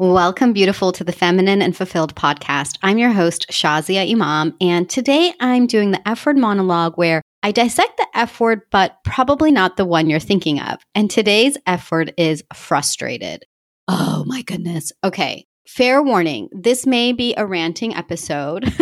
Welcome, beautiful, to the Feminine and Fulfilled podcast. I'm your host, Shazia Imam, and today I'm doing the F word monologue where I dissect the F word, but probably not the one you're thinking of. And today's F word is frustrated. Oh my goodness. Okay. Fair warning, this may be a ranting episode.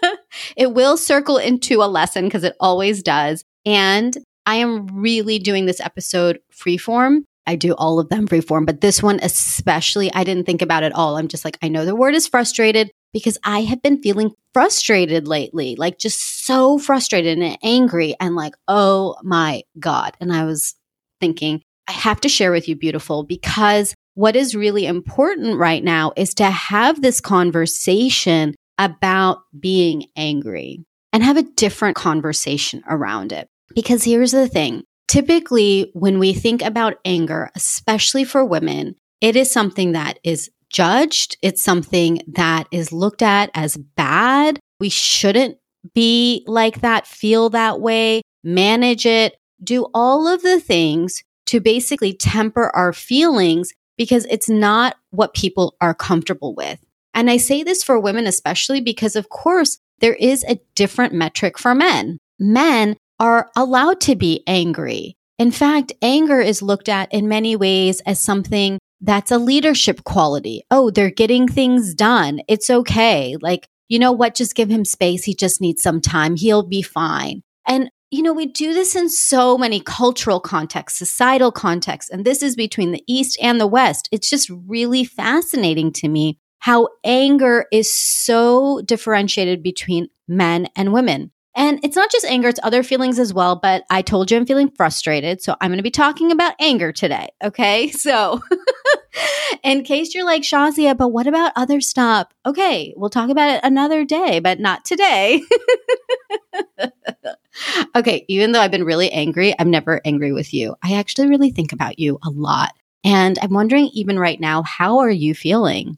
it will circle into a lesson because it always does. And I am really doing this episode freeform I do all of them freeform, but this one especially, I didn't think about it all. I'm just like, I know the word is frustrated because I have been feeling frustrated lately, like just so frustrated and angry and like, oh my God. And I was thinking, I have to share with you, beautiful, because what is really important right now is to have this conversation about being angry and have a different conversation around it. Because here's the thing Typically, when we think about anger, especially for women, it is something that is judged. It's something that is looked at as bad. We shouldn't be like that, feel that way, manage it, do all of the things to basically temper our feelings because it's not what people are comfortable with. And I say this for women, especially because, of course, there is a different metric for men. Men are allowed to be angry. In fact, anger is looked at in many ways as something that's a leadership quality. Oh, they're getting things done. It's okay. Like, you know what? Just give him space. He just needs some time. He'll be fine. And, you know, we do this in so many cultural contexts, societal contexts, and this is between the East and the West. It's just really fascinating to me how anger is so differentiated between men and women. And it's not just anger, it's other feelings as well. But I told you I'm feeling frustrated. So I'm going to be talking about anger today. Okay. So in case you're like, Shazia, but what about other stuff? Okay. We'll talk about it another day, but not today. okay. Even though I've been really angry, I'm never angry with you. I actually really think about you a lot. And I'm wondering, even right now, how are you feeling?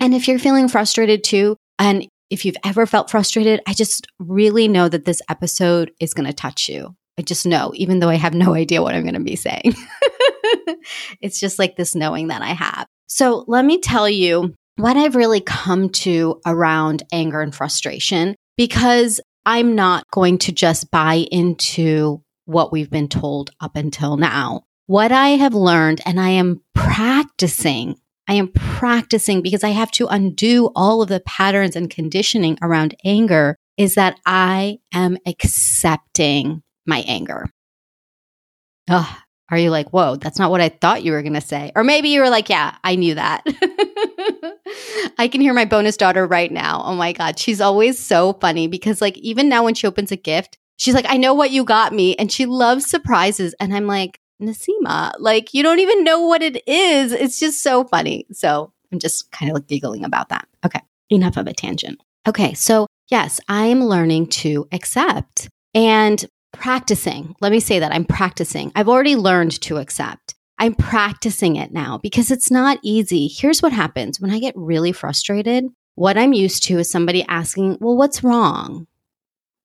And if you're feeling frustrated too, and if you've ever felt frustrated, I just really know that this episode is going to touch you. I just know, even though I have no idea what I'm going to be saying. it's just like this knowing that I have. So let me tell you what I've really come to around anger and frustration because I'm not going to just buy into what we've been told up until now. What I have learned and I am practicing I am practicing because I have to undo all of the patterns and conditioning around anger is that I am accepting my anger. Oh, are you like, whoa, that's not what I thought you were going to say? Or maybe you were like, yeah, I knew that. I can hear my bonus daughter right now. Oh my God. She's always so funny because, like, even now when she opens a gift, she's like, I know what you got me. And she loves surprises. And I'm like, Nasima. Like, you don't even know what it is. It's just so funny. So I'm just kind of like giggling about that. Okay, enough of a tangent. Okay, so yes, I'm learning to accept and practicing. Let me say that I'm practicing. I've already learned to accept. I'm practicing it now because it's not easy. Here's what happens when I get really frustrated. What I'm used to is somebody asking, Well, what's wrong?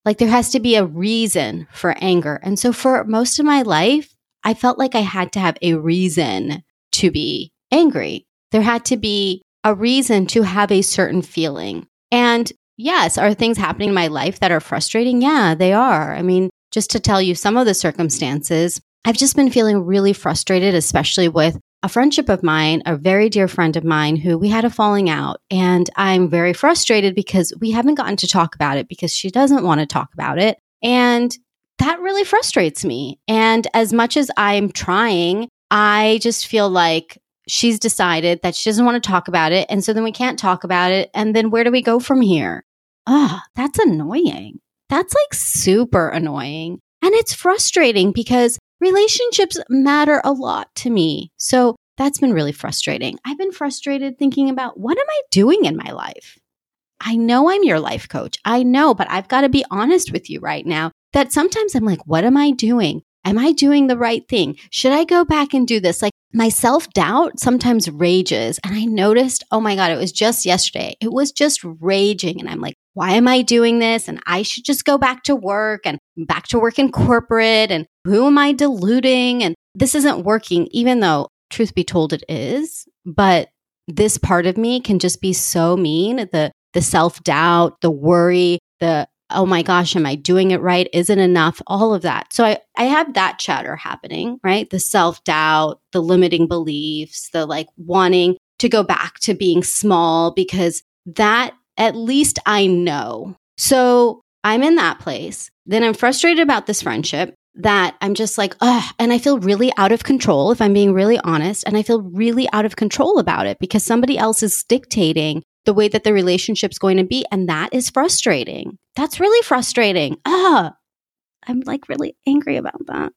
Like there has to be a reason for anger. And so for most of my life, I felt like I had to have a reason to be angry. There had to be a reason to have a certain feeling. And yes, are things happening in my life that are frustrating? Yeah, they are. I mean, just to tell you some of the circumstances, I've just been feeling really frustrated, especially with a friendship of mine, a very dear friend of mine who we had a falling out. And I'm very frustrated because we haven't gotten to talk about it because she doesn't want to talk about it. And that really frustrates me. And as much as I'm trying, I just feel like she's decided that she doesn't want to talk about it. And so then we can't talk about it. And then where do we go from here? Oh, that's annoying. That's like super annoying. And it's frustrating because relationships matter a lot to me. So that's been really frustrating. I've been frustrated thinking about what am I doing in my life? I know I'm your life coach. I know, but I've got to be honest with you right now that sometimes I'm like, what am I doing? Am I doing the right thing? Should I go back and do this? Like my self doubt sometimes rages. And I noticed, oh my God, it was just yesterday. It was just raging. And I'm like, why am I doing this? And I should just go back to work and back to work in corporate. And who am I deluding? And this isn't working, even though truth be told, it is. But this part of me can just be so mean. The the self-doubt, the worry, the oh my gosh, am I doing it right? Isn't enough? All of that. So I, I have that chatter happening, right? The self doubt, the limiting beliefs, the like wanting to go back to being small because that at least I know. So I'm in that place. Then I'm frustrated about this friendship that I'm just like, ugh, and I feel really out of control if I'm being really honest. And I feel really out of control about it because somebody else is dictating the way that the relationship's going to be. And that is frustrating. That's really frustrating. Ah, I'm like really angry about that.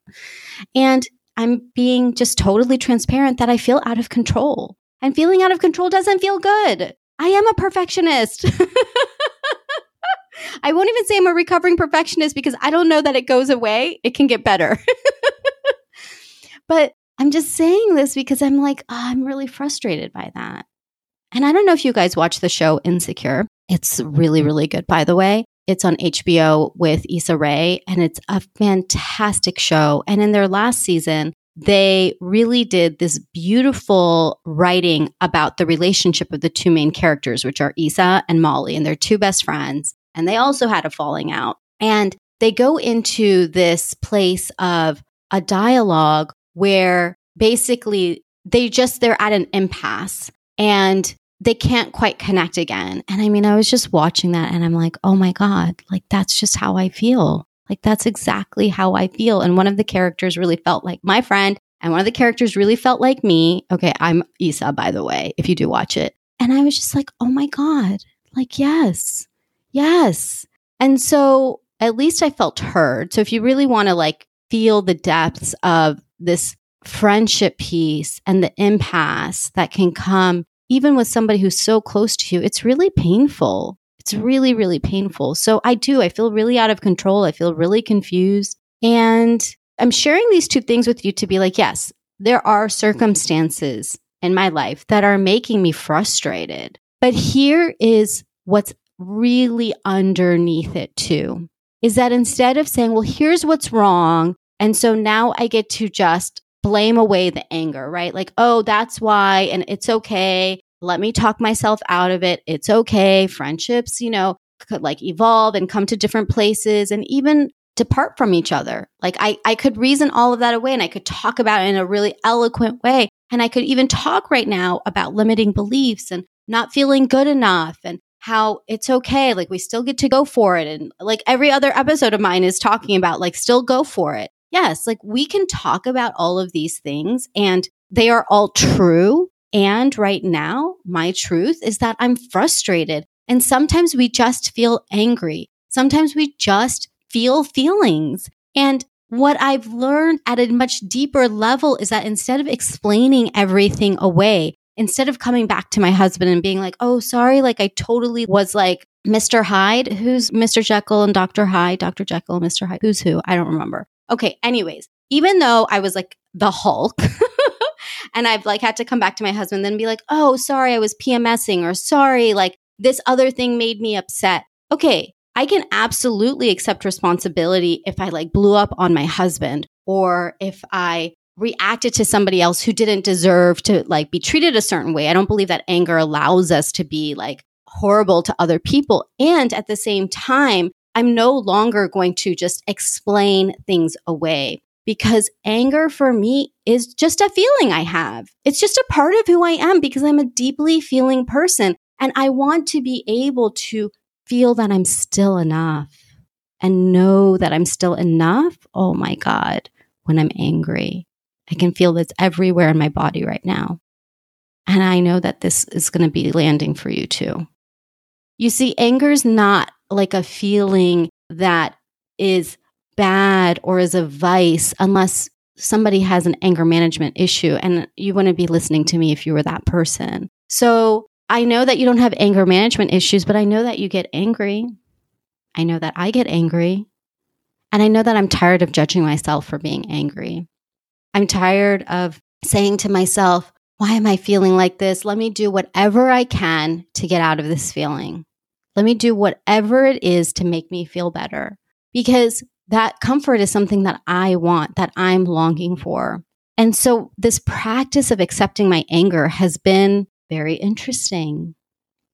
And I'm being just totally transparent that I feel out of control. And feeling out of control doesn't feel good. I am a perfectionist. I won't even say I'm a recovering perfectionist because I don't know that it goes away. It can get better. but I'm just saying this because I'm like, oh, I'm really frustrated by that. And I don't know if you guys watch the show Insecure. It's really, really good, by the way. It's on HBO with Issa Rae, and it's a fantastic show. And in their last season, they really did this beautiful writing about the relationship of the two main characters, which are Issa and Molly, and they're two best friends. And they also had a falling out. And they go into this place of a dialogue where basically they just, they're at an impasse and they can't quite connect again. And I mean, I was just watching that and I'm like, oh my God, like that's just how I feel. Like that's exactly how I feel. And one of the characters really felt like my friend, and one of the characters really felt like me. Okay, I'm Issa, by the way, if you do watch it. And I was just like, oh my God, like, yes, yes. And so at least I felt heard. So if you really want to like feel the depths of this friendship piece and the impasse that can come even with somebody who's so close to you, it's really painful. It's really, really painful. So I do, I feel really out of control. I feel really confused. And I'm sharing these two things with you to be like, yes, there are circumstances in my life that are making me frustrated. But here is what's really underneath it too is that instead of saying, well, here's what's wrong. And so now I get to just blame away the anger, right? Like, oh, that's why, and it's okay. Let me talk myself out of it. It's okay. Friendships, you know, could like evolve and come to different places and even depart from each other. Like I, I could reason all of that away and I could talk about it in a really eloquent way. And I could even talk right now about limiting beliefs and not feeling good enough and how it's okay. Like we still get to go for it. And like every other episode of mine is talking about like still go for it yes, like we can talk about all of these things and they are all true. And right now, my truth is that I'm frustrated. And sometimes we just feel angry. Sometimes we just feel feelings. And what I've learned at a much deeper level is that instead of explaining everything away, instead of coming back to my husband and being like, oh, sorry, like I totally was like Mr. Hyde, who's Mr. Jekyll and Dr. Hyde, Dr. Jekyll Mr. Hyde, who's who? I don't remember. Okay. Anyways, even though I was like the Hulk and I've like had to come back to my husband and be like, oh, sorry, I was PMSing or sorry, like this other thing made me upset. Okay. I can absolutely accept responsibility if I like blew up on my husband or if I reacted to somebody else who didn't deserve to like be treated a certain way. I don't believe that anger allows us to be like horrible to other people. And at the same time, I'm no longer going to just explain things away because anger for me is just a feeling I have. It's just a part of who I am because I'm a deeply feeling person. And I want to be able to feel that I'm still enough and know that I'm still enough. Oh my God, when I'm angry, I can feel this everywhere in my body right now. And I know that this is going to be landing for you too. You see, anger is not like a feeling that is bad or is a vice unless somebody has an anger management issue. And you wouldn't be listening to me if you were that person. So I know that you don't have anger management issues, but I know that you get angry. I know that I get angry. And I know that I'm tired of judging myself for being angry. I'm tired of saying to myself, why am I feeling like this? Let me do whatever I can to get out of this feeling. Let me do whatever it is to make me feel better because that comfort is something that I want, that I'm longing for. And so this practice of accepting my anger has been very interesting.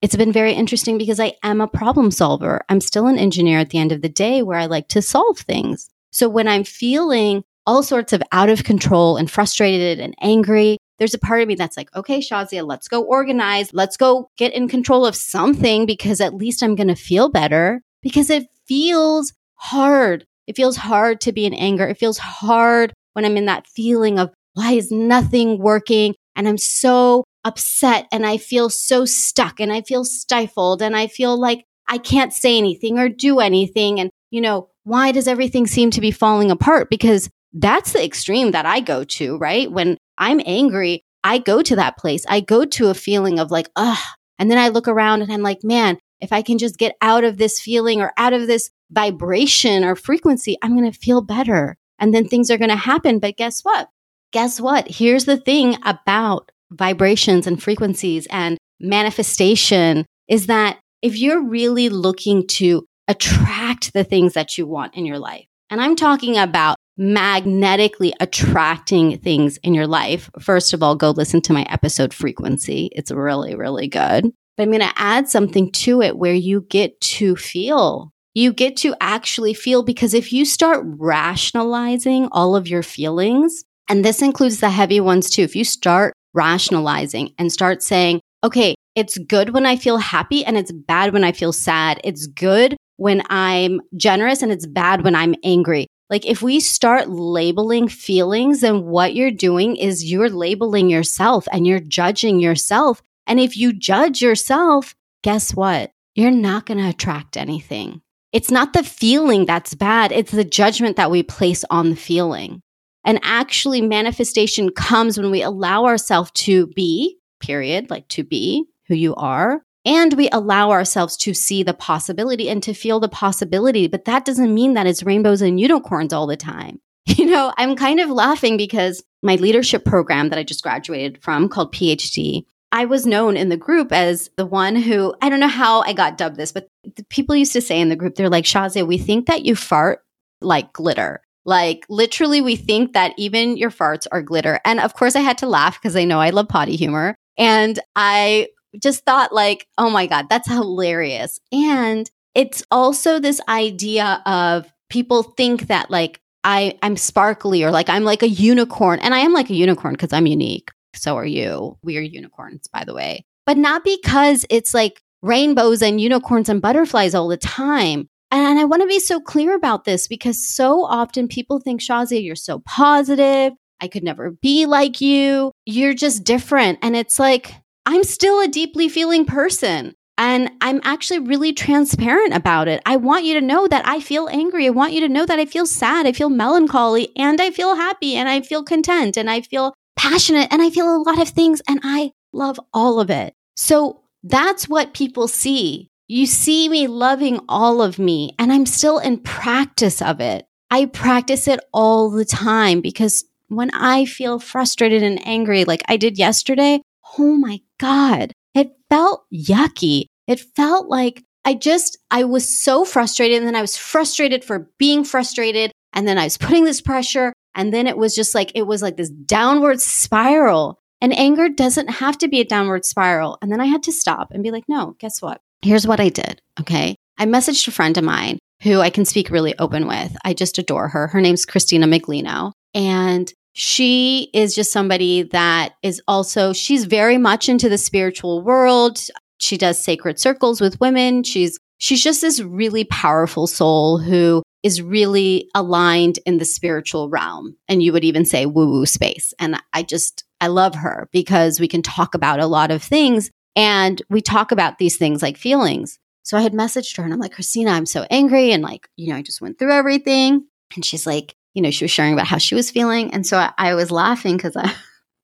It's been very interesting because I am a problem solver. I'm still an engineer at the end of the day where I like to solve things. So when I'm feeling all sorts of out of control and frustrated and angry, there's a part of me that's like, okay, Shazia, let's go organize. Let's go get in control of something because at least I'm going to feel better because it feels hard. It feels hard to be in anger. It feels hard when I'm in that feeling of why is nothing working? And I'm so upset and I feel so stuck and I feel stifled and I feel like I can't say anything or do anything. And, you know, why does everything seem to be falling apart? Because that's the extreme that I go to, right? When I'm angry, I go to that place. I go to a feeling of like, ugh. And then I look around and I'm like, man, if I can just get out of this feeling or out of this vibration or frequency, I'm going to feel better. And then things are going to happen. But guess what? Guess what? Here's the thing about vibrations and frequencies and manifestation is that if you're really looking to attract the things that you want in your life, and I'm talking about magnetically attracting things in your life, first of all, go listen to my episode frequency. It's really, really good. But I'm going to add something to it where you get to feel. You get to actually feel because if you start rationalizing all of your feelings, and this includes the heavy ones too, if you start rationalizing and start saying, okay, it's good when I feel happy and it's bad when I feel sad. It's good when I'm generous and it's bad when I'm angry. Like if we start labeling feelings, then what you're doing is you're labeling yourself and you're judging yourself. And if you judge yourself, guess what? You're not going to attract anything. It's not the feeling that's bad. It's the judgment that we place on the feeling. And actually manifestation comes when we allow ourselves to be, period, like to be who you are, and we allow ourselves to see the possibility and to feel the possibility. But that doesn't mean that it's rainbows and unicorns all the time. You know, I'm kind of laughing because my leadership program that I just graduated from called PhD, I was known in the group as the one who, I don't know how I got dubbed this, but people used to say in the group, they're like, Shazia, we think that you fart like glitter. Like literally, we think that even your farts are glitter. And of course, I had to laugh because I know I love potty humor. And I just thought like, oh my God, that's hilarious. And it's also this idea of people think that like I, I'm sparkly or like I'm like a unicorn. And I am like a unicorn because I'm unique. So are you. We are unicorns, by the way. But not because it's like rainbows and unicorns and butterflies all the time. And I want to be so clear about this because so often people think, Shazia, you're so positive. I could never be like you. You're just different. And it's like, I'm still a deeply feeling person. And I'm actually really transparent about it. I want you to know that I feel angry. I want you to know that I feel sad. I feel melancholy and I feel happy and I feel content and I feel passionate and I feel a lot of things and I love all of it. So that's what people see. You see me loving all of me and I'm still in practice of it. I practice it all the time because when I feel frustrated and angry, like I did yesterday, oh my God, it felt yucky. It felt like I just, I was so frustrated. And then I was frustrated for being frustrated. And then I was putting this pressure. And then it was just like, it was like this downward spiral. And anger doesn't have to be a downward spiral. And then I had to stop and be like, no, guess what? Here's what I did. Okay. I messaged a friend of mine who I can speak really open with. I just adore her. Her name's Christina Miglino. And she is just somebody that is also, she's very much into the spiritual world. She does sacred circles with women. She's, she's just this really powerful soul who is really aligned in the spiritual realm. And you would even say woo woo space. And I just, I love her because we can talk about a lot of things and we talk about these things like feelings. So I had messaged her and I'm like, Christina, I'm so angry. And like, you know, I just went through everything. And she's like, you know, she was sharing about how she was feeling. And so I, I was laughing because I,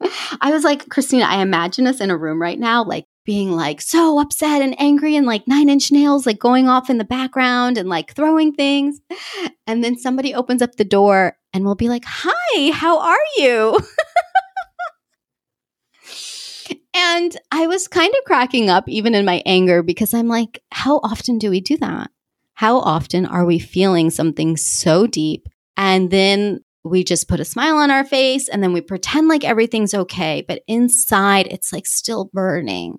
I was like, Christina, I imagine us in a room right now, like being like so upset and angry and like nine inch nails, like going off in the background and like throwing things. And then somebody opens up the door and we'll be like, Hi, how are you? and I was kind of cracking up even in my anger because I'm like, how often do we do that? How often are we feeling something so deep and then we just put a smile on our face and then we pretend like everything's okay. But inside, it's like still burning.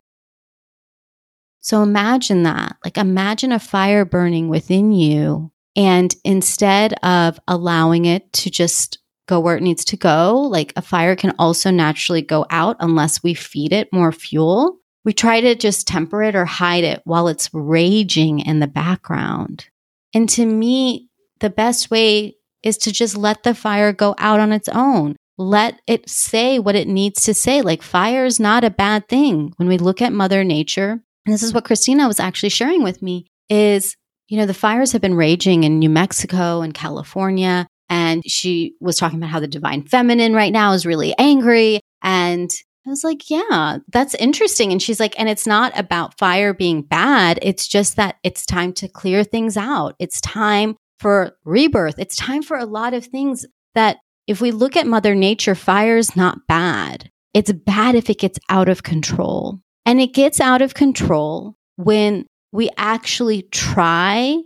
So imagine that. Like imagine a fire burning within you. And instead of allowing it to just go where it needs to go, like a fire can also naturally go out unless we feed it more fuel. We try to just temper it or hide it while it's raging in the background. And to me, the best way is to just let the fire go out on its own. Let it say what it needs to say. Like fire is not a bad thing. When we look at Mother Nature, and this is what Christina was actually sharing with me, is, you know, the fires have been raging in New Mexico and California. And she was talking about how the divine feminine right now is really angry. And I was like, yeah, that's interesting. And she's like, and it's not about fire being bad. It's just that it's time to clear things out. It's time for rebirth. It's time for a lot of things that if we look at Mother Nature, fire's not bad. It's bad if it gets out of control. And it gets out of control when we actually try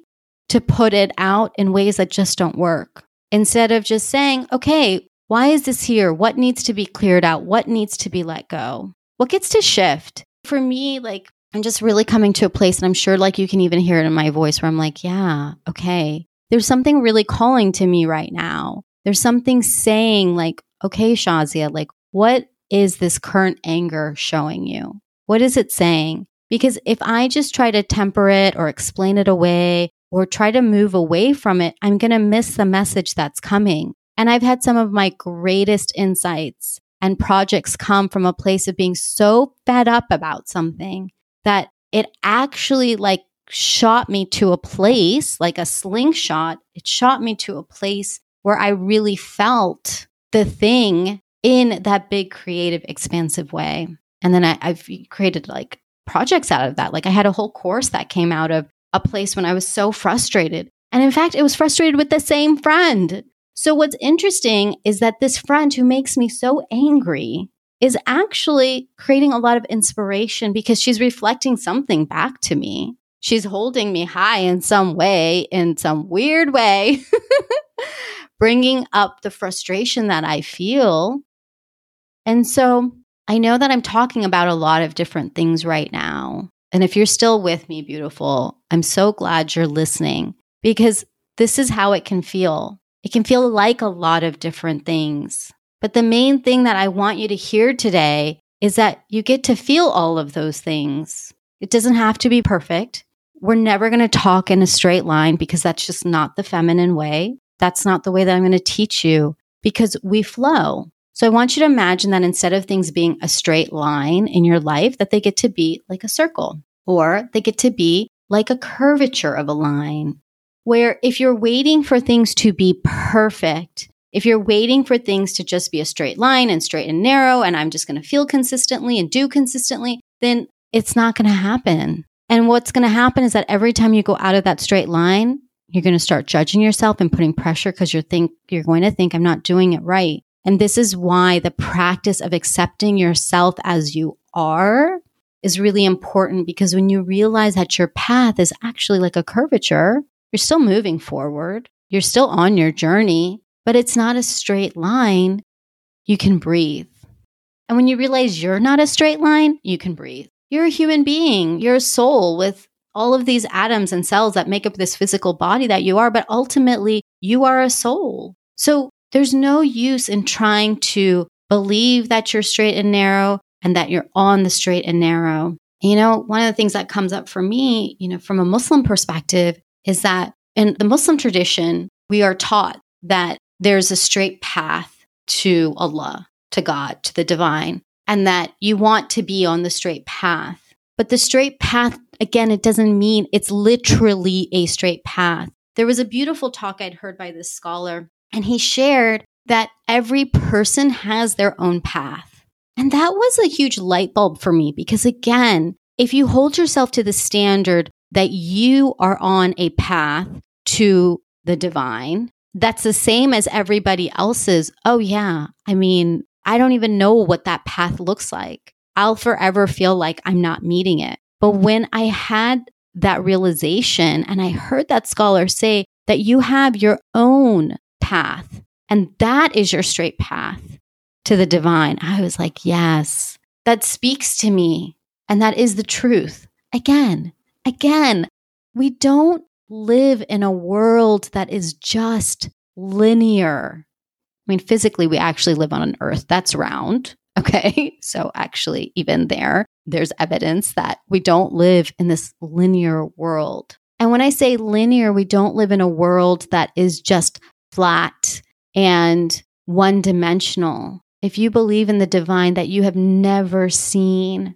to put it out in ways that just don't work. Instead of just saying, okay, why is this here? What needs to be cleared out? What needs to be let go? What gets to shift? For me, like, I'm just really coming to a place, and I'm sure, like, you can even hear it in my voice where I'm like, yeah, okay, there's something really calling to me right now. There's something saying, like, okay, Shazia, like, what is this current anger showing you? What is it saying? Because if I just try to temper it or explain it away or try to move away from it, I'm going to miss the message that's coming. And I've had some of my greatest insights and projects come from a place of being so fed up about something that it actually like shot me to a place like a slingshot. It shot me to a place where I really felt the thing in that big, creative, expansive way. And then I, I've created like projects out of that. Like I had a whole course that came out of a place when I was so frustrated. And in fact, it was frustrated with the same friend. So what's interesting is that this friend who makes me so angry is actually creating a lot of inspiration because she's reflecting something back to me she's holding me high in some way, in some weird way, bringing up the frustration that I feel. And so I know that I'm talking about a lot of different things right now. And if you're still with me, beautiful, I'm so glad you're listening because this is how it can feel. It can feel like a lot of different things. But the main thing that I want you to hear today is that you get to feel all of those things. It doesn't have to be perfect. We're never going to talk in a straight line because that's just not the feminine way. That's not the way that I'm going to teach you because we flow. So I want you to imagine that instead of things being a straight line in your life, that they get to be like a circle or they get to be like a curvature of a line where if you're waiting for things to be perfect, if you're waiting for things to just be a straight line and straight and narrow, and I'm just going to feel consistently and do consistently, then it's not going to happen. And what's going to happen is that every time you go out of that straight line, you're going to start judging yourself and putting pressure because you're think you're going to think I'm not doing it right. And this is why the practice of accepting yourself as you are is really important because when you realize that your path is actually like a curvature, you're still moving forward. You're still on your journey, but it's not a straight line. You can breathe. And when you realize you're not a straight line, you can breathe. You're a human being, you're a soul with all of these atoms and cells that make up this physical body that you are, but ultimately you are a soul. So there's no use in trying to believe that you're straight and narrow and that you're on the straight and narrow. You know, one of the things that comes up for me, you know, from a Muslim perspective is that in the Muslim tradition, we are taught that there's a straight path to Allah, to God, to the divine and that you want to be on the straight path. But the straight path, again, it doesn't mean it's literally a straight path. There was a beautiful talk I'd heard by this scholar, and he shared that every person has their own path. And that was a huge light bulb for me because, again, if you hold yourself to the standard that you are on a path to the divine, that's the same as everybody else's. Oh, yeah. I mean, I don't even know what that path looks like. I'll forever feel like I'm not meeting it. But when I had that realization and I heard that scholar say that you have your own path And that is your straight path to the divine. I was like, yes, that speaks to me. And that is the truth. Again, again, we don't live in a world that is just linear. I mean, physically, we actually live on an earth that's round. Okay. So, actually, even there, there's evidence that we don't live in this linear world. And when I say linear, we don't live in a world that is just flat and one dimensional. If you believe in the divine that you have never seen,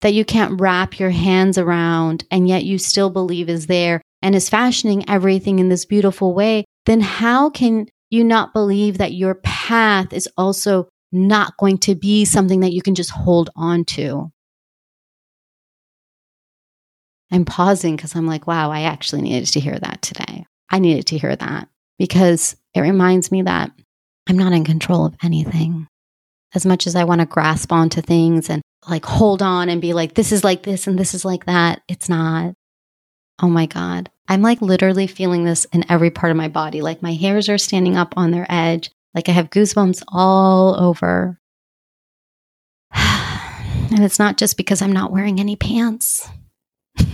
that you can't wrap your hands around, and yet you still believe is there and is fashioning everything in this beautiful way, then how can you not believe that your path is also not going to be something that you can just hold on to? I'm pausing because I'm like, wow, I actually needed to hear that today. I needed to hear that because it reminds me that I'm not in control of anything. As much as I want to grasp onto things and like hold on and be like, this is like this and this is like that, it's not. Oh my God. I'm like literally feeling this in every part of my body. Like my hairs are standing up on their edge. Like I have goosebumps all over. and it's not just because I'm not wearing any pants.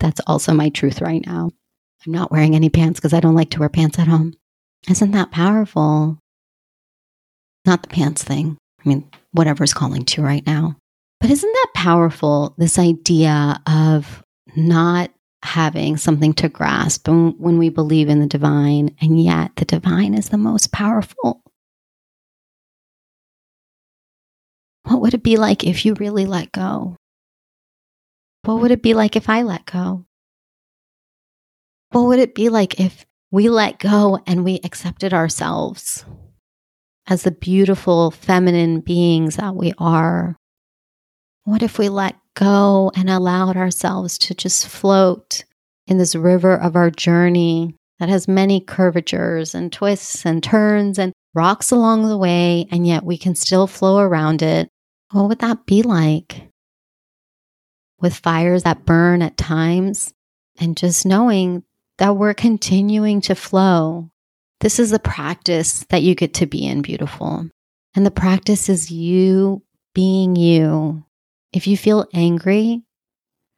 That's also my truth right now. I'm not wearing any pants because I don't like to wear pants at home. Isn't that powerful? Not the pants thing. I mean, whatever's calling to right now. But isn't that powerful? This idea of not having something to grasp when we believe in the divine, and yet the divine is the most powerful. What would it be like if you really let go? What would it be like if I let go? What would it be like if we let go and we accepted ourselves as the beautiful feminine beings that we are? What if we let go and allowed ourselves to just float in this river of our journey that has many curvatures and twists and turns and rocks along the way, and yet we can still flow around it? What would that be like? With fires that burn at times, and just knowing that we're continuing to flow. This is the practice that you get to be in, beautiful. And the practice is you being you, if you feel angry,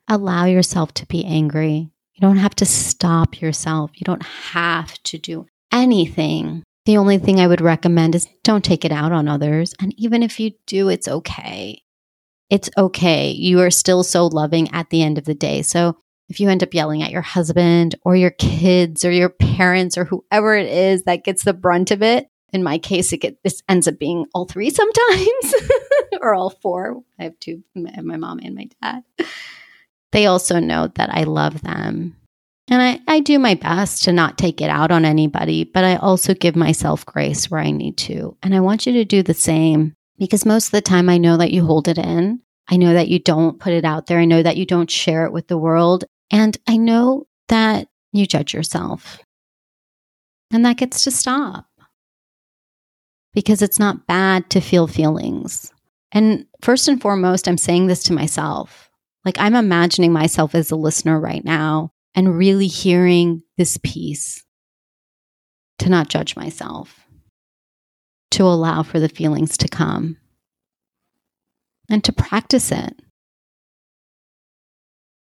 allow yourself to be angry. You don't have to stop yourself. You don't have to do anything. The only thing I would recommend is don't take it out on others. And even if you do, it's okay. It's okay. You are still so loving at the end of the day. So if you end up yelling at your husband or your kids or your parents or whoever it is that gets the brunt of it, in my case, it get, this ends up being all three sometimes or all four. I have two, my mom and my dad. They also know that I love them. And I, I do my best to not take it out on anybody, but I also give myself grace where I need to. And I want you to do the same because most of the time I know that you hold it in. I know that you don't put it out there. I know that you don't share it with the world. And I know that you judge yourself. And that gets to stop because it's not bad to feel feelings. And first and foremost, I'm saying this to myself. Like I'm imagining myself as a listener right now and really hearing this piece to not judge myself, to allow for the feelings to come, and to practice it.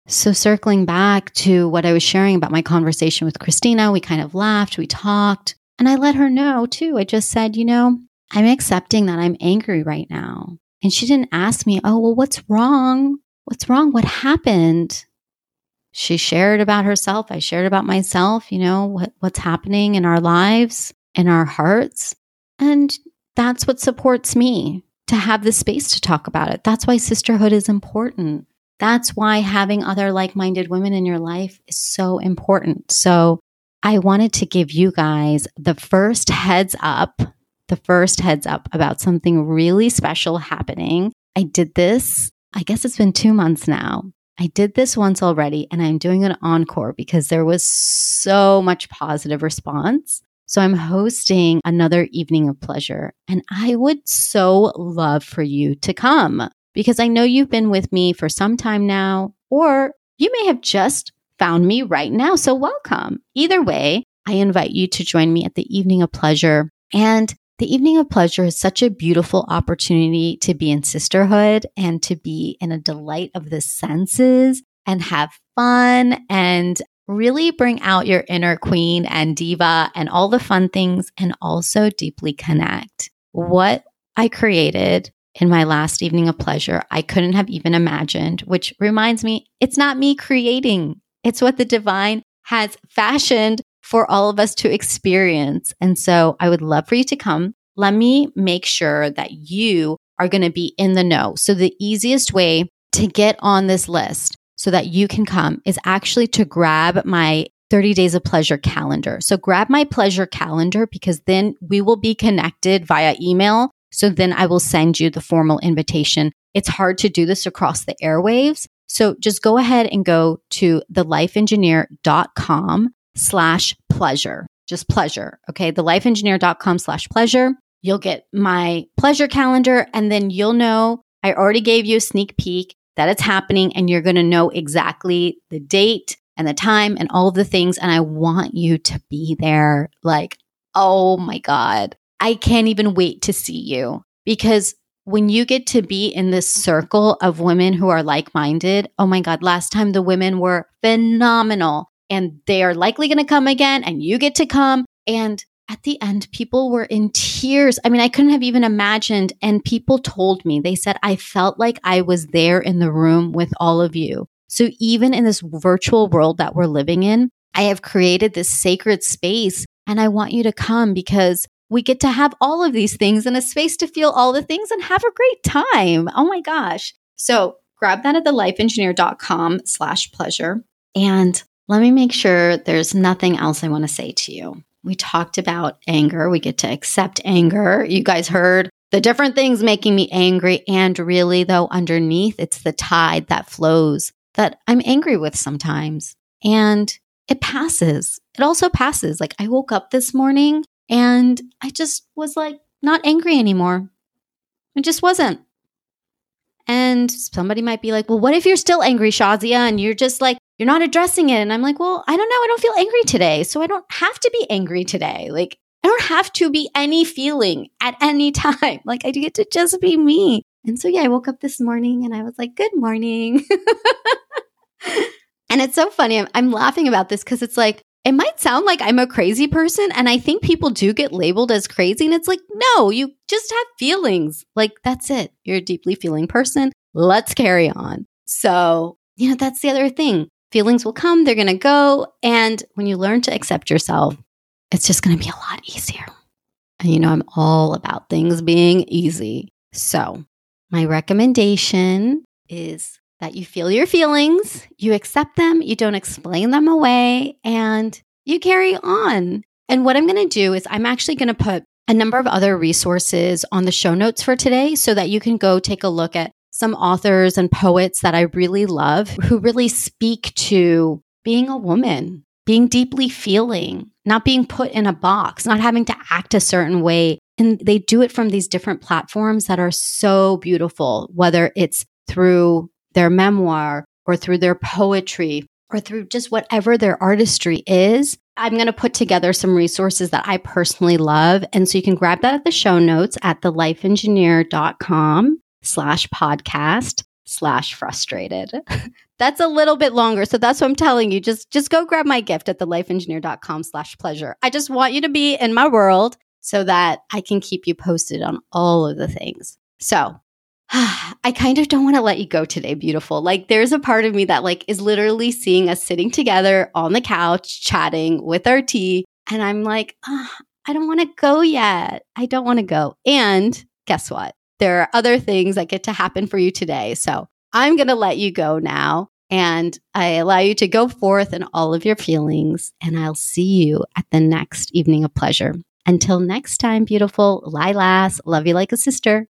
So, circling back to what I was sharing about my conversation with Christina, we kind of laughed, we talked, and I let her know too. I just said, you know, I'm accepting that I'm angry right now. And she didn't ask me, oh, well, what's wrong? What's wrong? What happened? She shared about herself. I shared about myself, you know, what, what's happening in our lives, in our hearts. And that's what supports me to have the space to talk about it. That's why sisterhood is important. That's why having other like minded women in your life is so important. So I wanted to give you guys the first heads up the first heads up about something really special happening. I did this, I guess it's been two months now. I did this once already and I'm doing an encore because there was so much positive response. So I'm hosting another evening of pleasure and I would so love for you to come because I know you've been with me for some time now, or you may have just found me right now. So welcome. Either way, I invite you to join me at the Evening of Pleasure. And the Evening of Pleasure is such a beautiful opportunity to be in sisterhood and to be in a delight of the senses and have fun and really bring out your inner queen and diva and all the fun things and also deeply connect. What I created in my last evening of pleasure, I couldn't have even imagined, which reminds me, it's not me creating. It's what the divine has fashioned for all of us to experience. And so I would love for you to come. Let me make sure that you are going to be in the know. So the easiest way to get on this list so that you can come is actually to grab my 30 days of pleasure calendar. So grab my pleasure calendar because then we will be connected via email. So then I will send you the formal invitation. It's hard to do this across the airwaves. So just go ahead and go to thelifeengineer.com slash pleasure, just pleasure. Okay. Thelifeengineer.com slash pleasure. You'll get my pleasure calendar and then you'll know I already gave you a sneak peek that it's happening and you're going to know exactly the date and the time and all of the things. And I want you to be there. Like, oh my God, I can't even wait to see you because when you get to be in this circle of women who are like minded, oh my God, last time the women were phenomenal and they are likely going to come again and you get to come. And at the end, people were in tears. I mean, I couldn't have even imagined. And people told me, they said, I felt like I was there in the room with all of you. So even in this virtual world that we're living in, I have created this sacred space and I want you to come because we get to have all of these things in a space to feel all the things and have a great time. Oh my gosh. So grab that at thelifeengineer.com slash pleasure. And let me make sure there's nothing else I want to say to you. We talked about anger. We get to accept anger. You guys heard the different things making me angry. And really, though, underneath, it's the tide that flows that I'm angry with sometimes. And it passes. It also passes. Like I woke up this morning and I just was like not angry anymore. It just wasn't. And somebody might be like, well, what if you're still angry, Shazia? And you're just like, you're not addressing it. And I'm like, well, I don't know. I don't feel angry today. So I don't have to be angry today. Like, I don't have to be any feeling at any time. Like, I get to just be me. And so, yeah, I woke up this morning and I was like, good morning. and it's so funny. I'm, I'm laughing about this because it's like, it might sound like I'm a crazy person. And I think people do get labeled as crazy. And it's like, no, you just have feelings. Like, that's it. You're a deeply feeling person. Let's carry on. So, you know, that's the other thing. Feelings will come, they're going to go. And when you learn to accept yourself, it's just going to be a lot easier. And you know, I'm all about things being easy. So, my recommendation is that you feel your feelings, you accept them, you don't explain them away, and you carry on. And what I'm going to do is, I'm actually going to put a number of other resources on the show notes for today so that you can go take a look at some authors and poets that I really love who really speak to being a woman, being deeply feeling, not being put in a box, not having to act a certain way. And they do it from these different platforms that are so beautiful, whether it's through their memoir or through their poetry or through just whatever their artistry is. I'm going to put together some resources that I personally love. And so you can grab that at the show notes at thelifeengineer.com slash podcast slash frustrated. that's a little bit longer. So that's what I'm telling you. Just just go grab my gift at thelifeengineer.com slash pleasure. I just want you to be in my world so that I can keep you posted on all of the things. So I kind of don't want to let you go today, beautiful. Like there's a part of me that like is literally seeing us sitting together on the couch, chatting with our tea. And I'm like, oh, I don't want to go yet. I don't want to go. And guess what? there are other things that get to happen for you today. So I'm going to let you go now. And I allow you to go forth in all of your feelings. And I'll see you at the next evening of pleasure. Until next time, beautiful Lilas, love you like a sister.